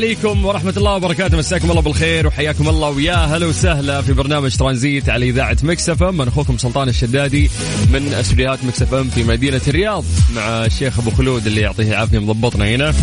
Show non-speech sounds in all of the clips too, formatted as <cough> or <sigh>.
عليكم ورحمة الله وبركاته. مساكم الله بالخير وحياكم الله. ويا هلا وسهلا في برنامج ترانزيت على إذاعة مكسف من أخوكم سلطان الشدادي من استديوهات ميكس اف ام في مدينة الرياض مع الشيخ أبو خلود اللي يعطيه العافية مضبطنا هنا.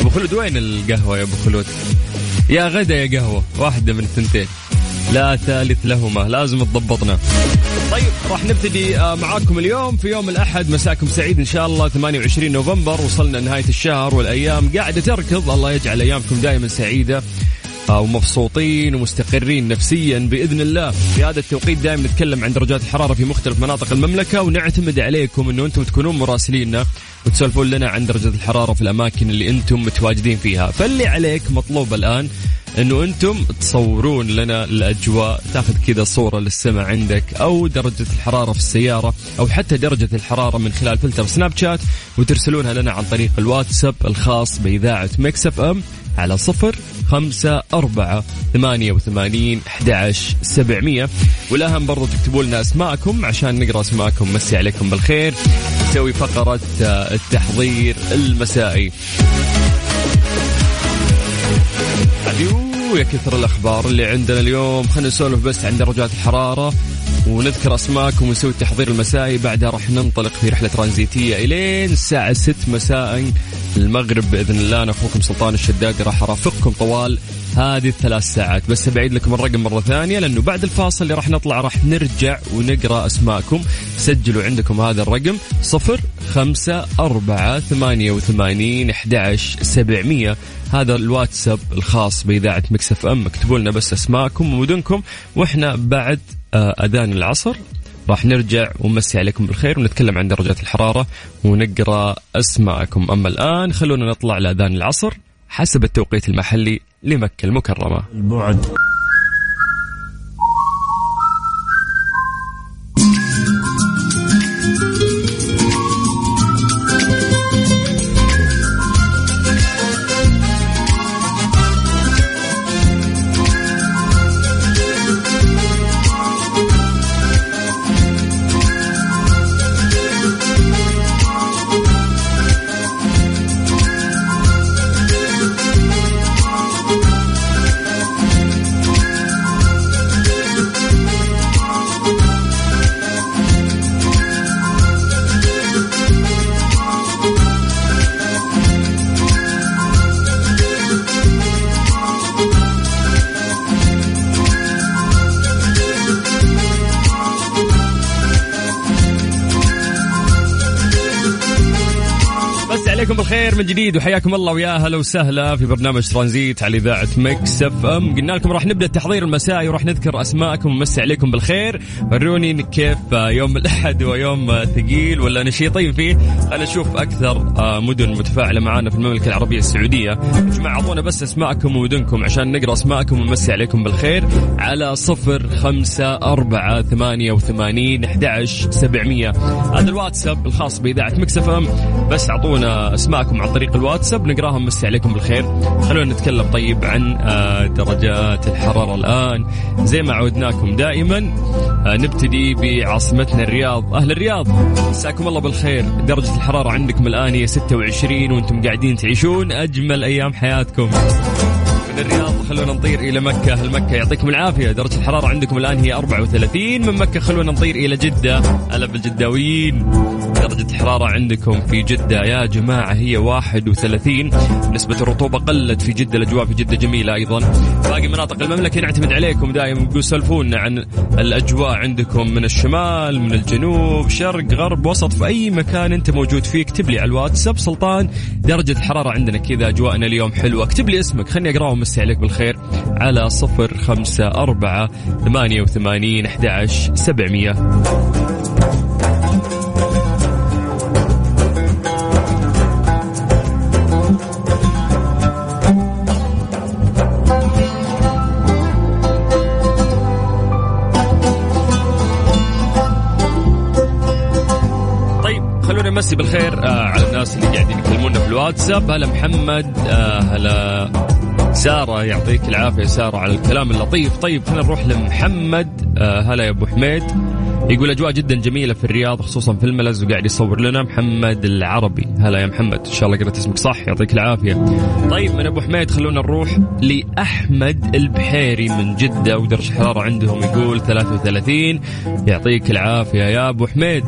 أبو خلود وين القهوة يا أبو خلود؟ يا غدا يا قهوة واحدة من الثنتين. لا ثالث لهما لازم تضبطنا. طيب راح نبتدي آه، معاكم اليوم. في يوم الأحد مساكم سعيد إن شاء الله 28 نوفمبر وصلنا نهاية الشهر والأيام. قاعدة تركض الله يجعل أيامكم دائما سعيدة آه، ومبسوطين ومستقرين نفسيا بإذن الله. في هذا التوقيت دائما نتكلم عن درجات الحرارة في مختلف مناطق المملكة ونعتمد عليكم إنه أنتم تكونون مراسليننا وتسولفون لنا عن درجة الحرارة في الأماكن اللي أنتم متواجدين فيها. فاللي عليك مطلوب الآن إنه أنتم تصورون لنا الأجواء تاخذ كذا صورة للسماء عندك أو درجة الحرارة في السيارة أو حتى درجة الحرارة من خلال فلتر سناب شات وترسلونها لنا عن طريق الواتساب الخاص بإذاعة ميكس إف إم على صفر خمسة أربعة ثمانية وثمانين أحد سبعمية. والأهم برضو تكتبوا لنا أسماءكم عشان نقرأ أسماءكم مسي عليكم بالخير. نسوي فقرة التحضير المسائي. يا كثر الأخبار اللي عندنا اليوم. خلينا نسولف بس عن درجات الحرارة ونذكر أسماءكم ونسوي التحضير المسائي. بعدها راح ننطلق في رحلة ترانزيتية إلين الساعة 6 مساء المغرب بإذن الله. أنا أخوكم سلطان الشدادي راح أرافقكم طوال هذه الثلاث ساعات. بس بعيد لكم الرقم مرة ثانية لأنه بعد الفاصل اللي راح نطلع راح نرجع ونقرأ أسماءكم. سجلوا عندكم هذا الرقم صفر خمسة أربعة ثمانية وثمانين أحد سبعمية. هذا الواتساب الخاص بإذاعة مكسف أم. اكتبوا لنا بس أسماءكم ومدنكم. وإحنا بعد آه، أذان العصر راح نرجع ونمسي عليكم بالخير ونتكلم عن درجات الحرارة ونقرأ أسماءكم. أما الآن خلونا نطلع لأذان العصر حسب التوقيت المحلي. لمكة المكرمة. البعد. عليكم بالخير من جديد وحياكم الله ويا هلا وسهلا في برنامج ترانزيت على إذاعة ميكس إف إم. قلنا لكم راح نبدأ التحضير المسائي وراح نذكر أسماءكم ونمسي عليكم بالخير. وروني كيف يوم الأحد ويوم ثقيل ولا نشيطين فيه. خلينا نشوف أكثر مدن متفاعلة معنا في المملكة العربية السعودية. يا جماعة اعطونا بس أسماءكم ومدنكم عشان نقرأ أسماءكم ونمسي عليكم بالخير. على صفر خمسة أربعة ثمانية وثمانين أحد سبعمية. هذا الواتساب الخاص بإذاعة مكسف أم. بس أعطونا أسماءكم عن طريق الواتساب نقراها مسي عليكم بالخير. خلونا نتكلم طيب عن آه، درجات الحرارة الآن. زي ما عودناكم دائما آه، نبتدي بعاصمتنا الرياض. أهل الرياض مساكم الله بالخير. درجة الحرارة عندكم الآن هي 26 وأنتم قاعدين تعيشون أجمل أيام حياتكم. من الرياض. خلونا نطير إلى مكة. أهل مكة يعطيكم العافية؟ درجة الحرارة عندكم الآن هي 34 من مكة خلونا نطير إلى جدة. هلا بالجداويين درجة الحرارة عندكم في جدة يا جماعة هي 31 نسبة الرطوبة قلت في جدة. الأجواء في جدة جميلة أيضا. باقي مناطق المملكة نعتمد عليكم دائما سولفونا عن الأجواء عندكم من الشمال من الجنوب شرق غرب وسط في أي مكان أنت موجود فيه. اكتب لي على الواتساب سلطان درجة الحرارة عندنا كذا. أجواءنا اليوم حلوة. اكتب لي اسمك. خليني أقراهم ومسي عليك بالخير على صفر خمسة أربعة ثمانية وثمانين أحد سبعمية. نمسي بالخير آه على الناس اللي قاعدين يكلمونا في الواتساب هلا محمد آه هلا. سارة يعطيك العافية سارة على الكلام اللطيف. طيب خلينا نروح لمحمد. آه هلا يا أبو حميد. يقول أجواء جدا جميلة في الرياض خصوصا في الملز وقاعد يصور لنا محمد العربي. هلا يا محمد إن شاء الله قرأت اسمك صح يعطيك العافية. طيب من أبو حميد خلونا نروح لأحمد البحيري من جدة ودرجة حرارة عندهم يقول 33 يعطيك العافية يا أبو حميد.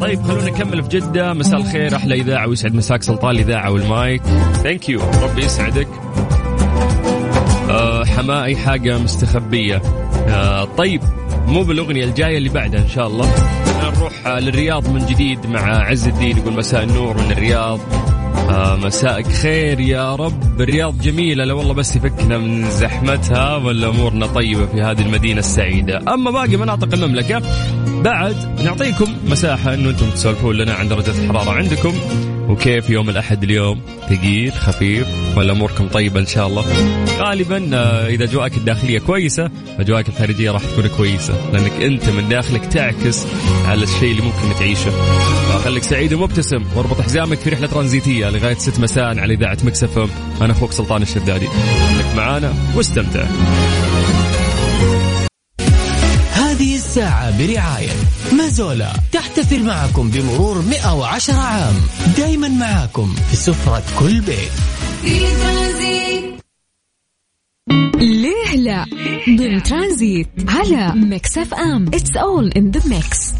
طيب خلونا نكمل في جدة. مساء الخير أحلى إذاعة ويسعد مساك سلطان الإذاعة والمايك. ثانك يو ربي يسعدك. أه حمائي حاجة مستخبية. أه طيب مو بالأغنية الجاية اللي بعدها إن شاء الله. نروح للرياض من جديد مع عز الدين يقول مساء النور من الرياض. آه مساءك خير يا رب. الرياض جميلة لو والله بس يفكنا من زحمتها ولا أمورنا طيبة في هذه المدينة السعيدة. أما باقي مناطق المملكة بعد نعطيكم مساحة أنه أنتم تسولفون لنا عن درجة الحرارة عندكم. وكيف يوم الأحد اليوم؟ ثقيل خفيف ولا أموركم طيبة إن شاء الله؟ غالبا آه، إذا أجواءك الداخلية كويسة أجواءك الخارجية راح تكون كويسة لأنك أنت من داخلك تعكس على الشيء اللي ممكن تعيشه. خليك سعيد ومبتسم واربط حزامك في رحلة ترانزيتية لغاية 6 مساء على إذاعة مكسف أنا أخوك سلطان الشدادي. خليك معانا واستمتع. الساعة برعاية مازولا. تحتفل معكم بمرور 110 عام. دايما معاكم في سفرة كل بيت. ليه لا؟ ضمن ترانزيت على ميكس اف ام. it's all in the mix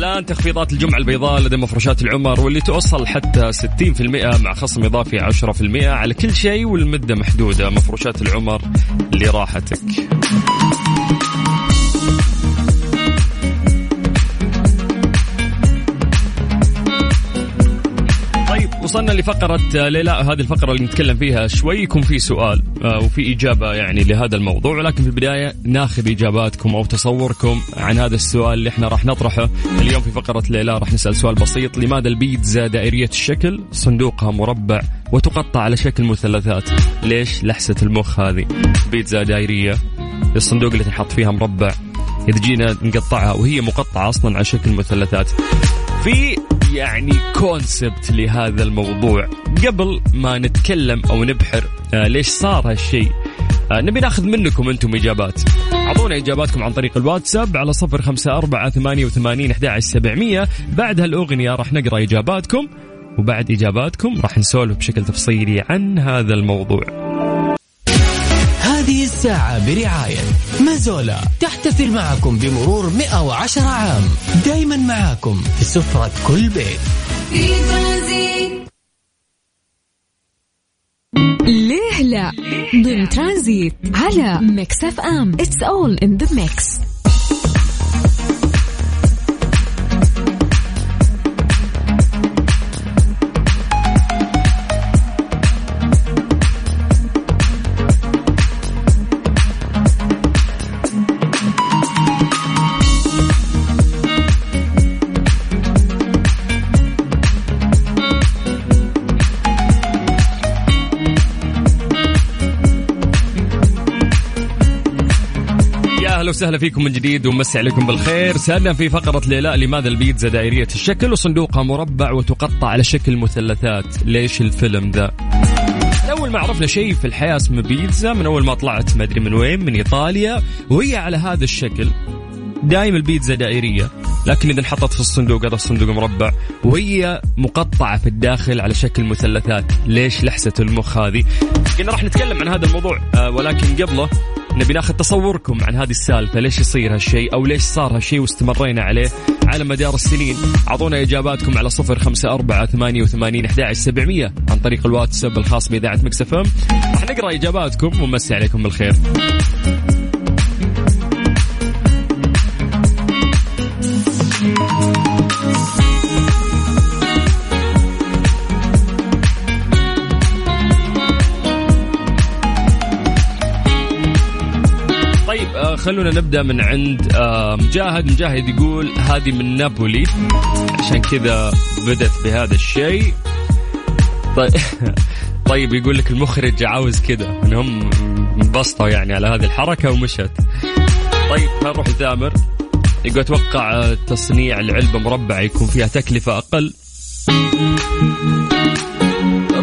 الآن تخفيضات الجمعة البيضاء لدى مفروشات العمر واللي توصل حتى 60% مع خصم إضافي 10% على كل شيء والمدة محدودة. مفروشات العمر لراحتك. وصلنا لفقرة ليلى هذه الفقرة اللي نتكلم فيها شوي. يكون في سؤال آه، وفي إجابة يعني لهذا الموضوع. ولكن في البداية ناخذ إجاباتكم أو تصوركم عن هذا السؤال اللي إحنا راح نطرحه اليوم في فقرة ليلى. راح نسأل سؤال بسيط. لماذا البيتزا دائرية الشكل؟ صندوقها مربع وتقطع على شكل مثلثات. ليش لحسة المخ هذه؟ بيتزا دائرية الصندوق اللي تنحط فيها مربع إذا جينا نقطعها وهي مقطعة أصلا على شكل مثلثات. في يعني كونسبت لهذا الموضوع. قبل ما نتكلم أو نبحر آه ليش صار هالشيء آه نبي ناخذ منكم أنتم إجابات. أعطونا إجاباتكم عن طريق الواتساب على صفر خمسة أربعة ثمانية وثمانين أحد سبعمية. بعد هالأغنية راح نقرأ إجاباتكم وبعد إجاباتكم راح نسولف بشكل تفصيلي عن هذا الموضوع. هذه الساعة برعاية مازولا. تحتفل معكم بمرور 110 عام. دايما معاكم في سفرة كل بيت. ليه لا؟ ضمن ترانزيت على ميكس أف أم. it's all in the mix أهلا وسهلا فيكم من جديد ومسي عليكم بالخير. سألنا في فقرة ليلاء لماذا البيتزا دائرية الشكل وصندوقها مربع وتقطع على شكل مثلثات؟ ليش الفيلم ذا؟ اول ما عرفنا شيء في الحياة اسمه بيتزا من أول ما طلعت ما أدري من وين من إيطاليا وهي على هذا الشكل. دائما البيتزا دائرية لكن إذا انحطت في الصندوق هذا الصندوق مربع وهي مقطعة في الداخل على شكل مثلثات. ليش لحسة المخ هذه؟ قلنا راح نتكلم عن هذا الموضوع آه، ولكن قبله نبي ناخذ تصوركم عن هذه السالفة. ليش يصير هالشيء أو ليش صار هالشيء واستمرينا عليه على مدار السنين؟ أعطونا إجاباتكم على صفر خمسة أربعة ثمانية وثمانين أحد سبعمية عن طريق الواتساب الخاص بإذاعة مكسفم راح نقرأ إجاباتكم ونمسي عليكم بالخير. خلونا نبدأ من عند آه، مجاهد مجاهد يقول هذه من نابولي. عشان كذا بدت بهذا الشيء. طيب <laughs> طيب يقول لك المخرج عاوز كذا. انهم انبسطوا يعني على هذه الحركة ومشت. طيب نروح لثامر. يقول أتوقع تصنيع العلبه مربعه يكون فيها تكلفة أقل.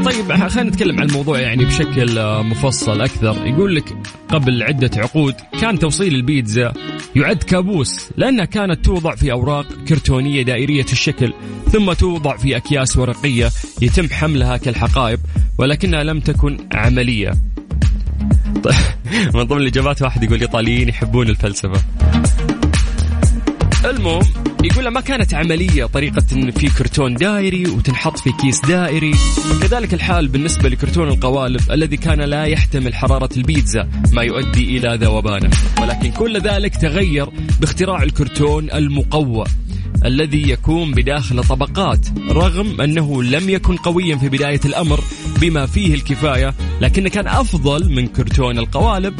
طيب خلينا نتكلم عن الموضوع يعني بشكل مفصل أكثر. يقول لك قبل عدة عقود كان توصيل البيتزا يعد كابوس لأنها كانت توضع في أوراق كرتونية دائرية الشكل ثم توضع في أكياس ورقية يتم حملها كالحقائب ولكنها لم تكن عملية. <laughs> طيب من ضمن الاجابات واحد يقول الايطاليين يحبون الفلسفة. المهم يقول ما كانت عملية طريقة إن في كرتون دائري وتنحط في كيس دائري كذلك الحال بالنسبة لكرتون القوالب الذي كان لا يحتمل حرارة البيتزا ما يؤدي إلى ذوبانة. ولكن كل ذلك تغير باختراع الكرتون المقوى الذي يكون بداخل طبقات رغم أنه لم يكن قويا في بداية الأمر بما فيه الكفاية لكنه كان أفضل من كرتون القوالب.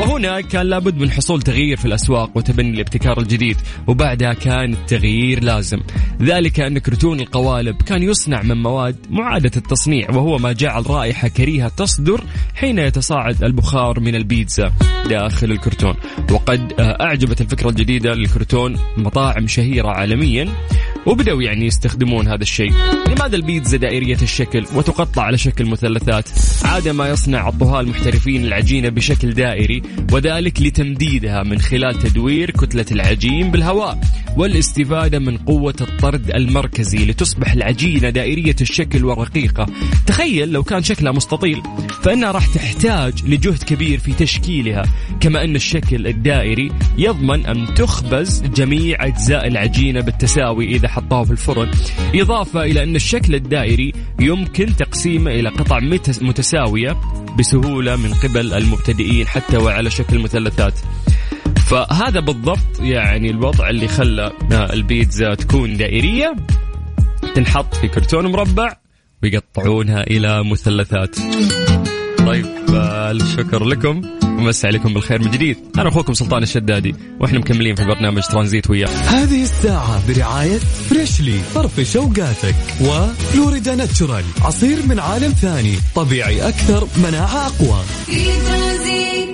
وهنا كان لابد من حصول تغيير في الأسواق وتبني الابتكار الجديد وبعدها كان التغيير لازم. ذلك أن كرتون القوالب كان يصنع من مواد معادة التصنيع وهو ما جعل رائحة كريهة تصدر حين يتصاعد البخار من البيتزا داخل الكرتون. وقد أعجبت الفكرة الجديدة للكرتون مطاعم شهيرة عالميا وبدأوا يعني يستخدمون هذا الشيء. لماذا البيتزا دائرية الشكل وتقطع على شكل مثلثات؟ عادة ما يصنع الطهاة المحترفين العجينة بشكل دائري وذلك لتمديدها من خلال تدوير كتلة العجين بالهواء. والاستفادة من قوة الطرد المركزي لتصبح العجينة دائرية الشكل ورقيقة تخيل لو كان شكلها مستطيل فإنها راح تحتاج لجهد كبير في تشكيلها كما أن الشكل الدائري يضمن أن تخبز جميع أجزاء العجينة بالتساوي إذا حطوها في الفرن. إضافة إلى أن الشكل الدائري يمكن تقسيمه إلى قطع متساوية بسهولة من قبل المبتدئين حتى وعلى شكل مثلثات فهذا بالضبط يعني الوضع اللي خلى البيتزا تكون دائرية تنحط في كرتون مربع ويقطعونها إلى مثلثات. طيب الشكر لكم. ومسي عليكم بالخير من جديد. أنا أخوكم سلطان الشدادي وإحنا مكملين في برنامج ترانزيت وياه هذه الساعة برعاية فريشلي طرف شوقاتك وفلوريدا ناتشورال عصير من عالم ثاني طبيعي أكثر مناعة أقوى. إيش صار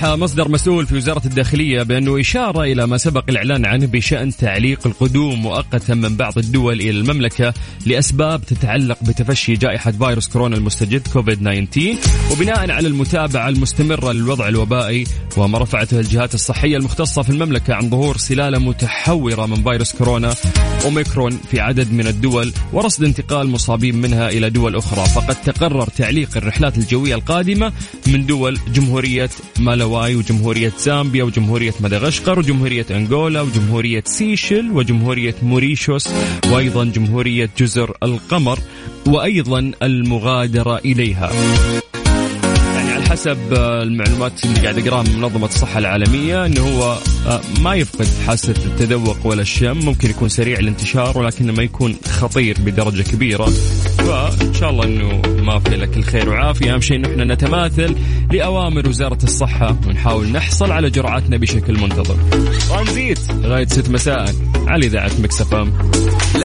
صرح مصدر مسؤول في وزارة الداخلية بأنه إشارة إلى ما سبق الإعلان عنه بشأن تعليق القدوم مؤقتا من بعض الدول إلى المملكة لأسباب تتعلق بتفشي جائحة فيروس كورونا المستجد كوفيد 19 وبناء على المتابعة المستمرة للوضع الوبائي وما رفعته الجهات الصحية المختصة في المملكة عن ظهور سلالة متحورة من فيروس كورونا أوميكرون في عدد من الدول ورصد انتقال مصابين منها إلى دول أخرى. فقد تقرر تعليق الرحلات الجوية القادمة من دول جمهورية مالاواي وجمهورية زامبيا وجمهورية مدغشقر وجمهورية أنغولا وجمهورية سيشل وجمهورية موريشوس وأيضا جمهورية جزر القمر وأيضا المغادرة إليها. حسب المعلومات اللي قاعد أقرأها من منظمة الصحة العالمية إنه هو آه، ما يفقد حاسة التذوق ولا الشم ممكن يكون سريع الانتشار ولكنه ما يكون خطير بدرجة كبيرة. فإن شاء الله إنه ما في لك الخير وعافيه أهم شيء انه إحنا نتماثل لأوامر وزارة الصحة ونحاول نحصل على جرعاتنا بشكل منتظم. ترانزيت لغايه 6 مساء على إذاعة مكسفام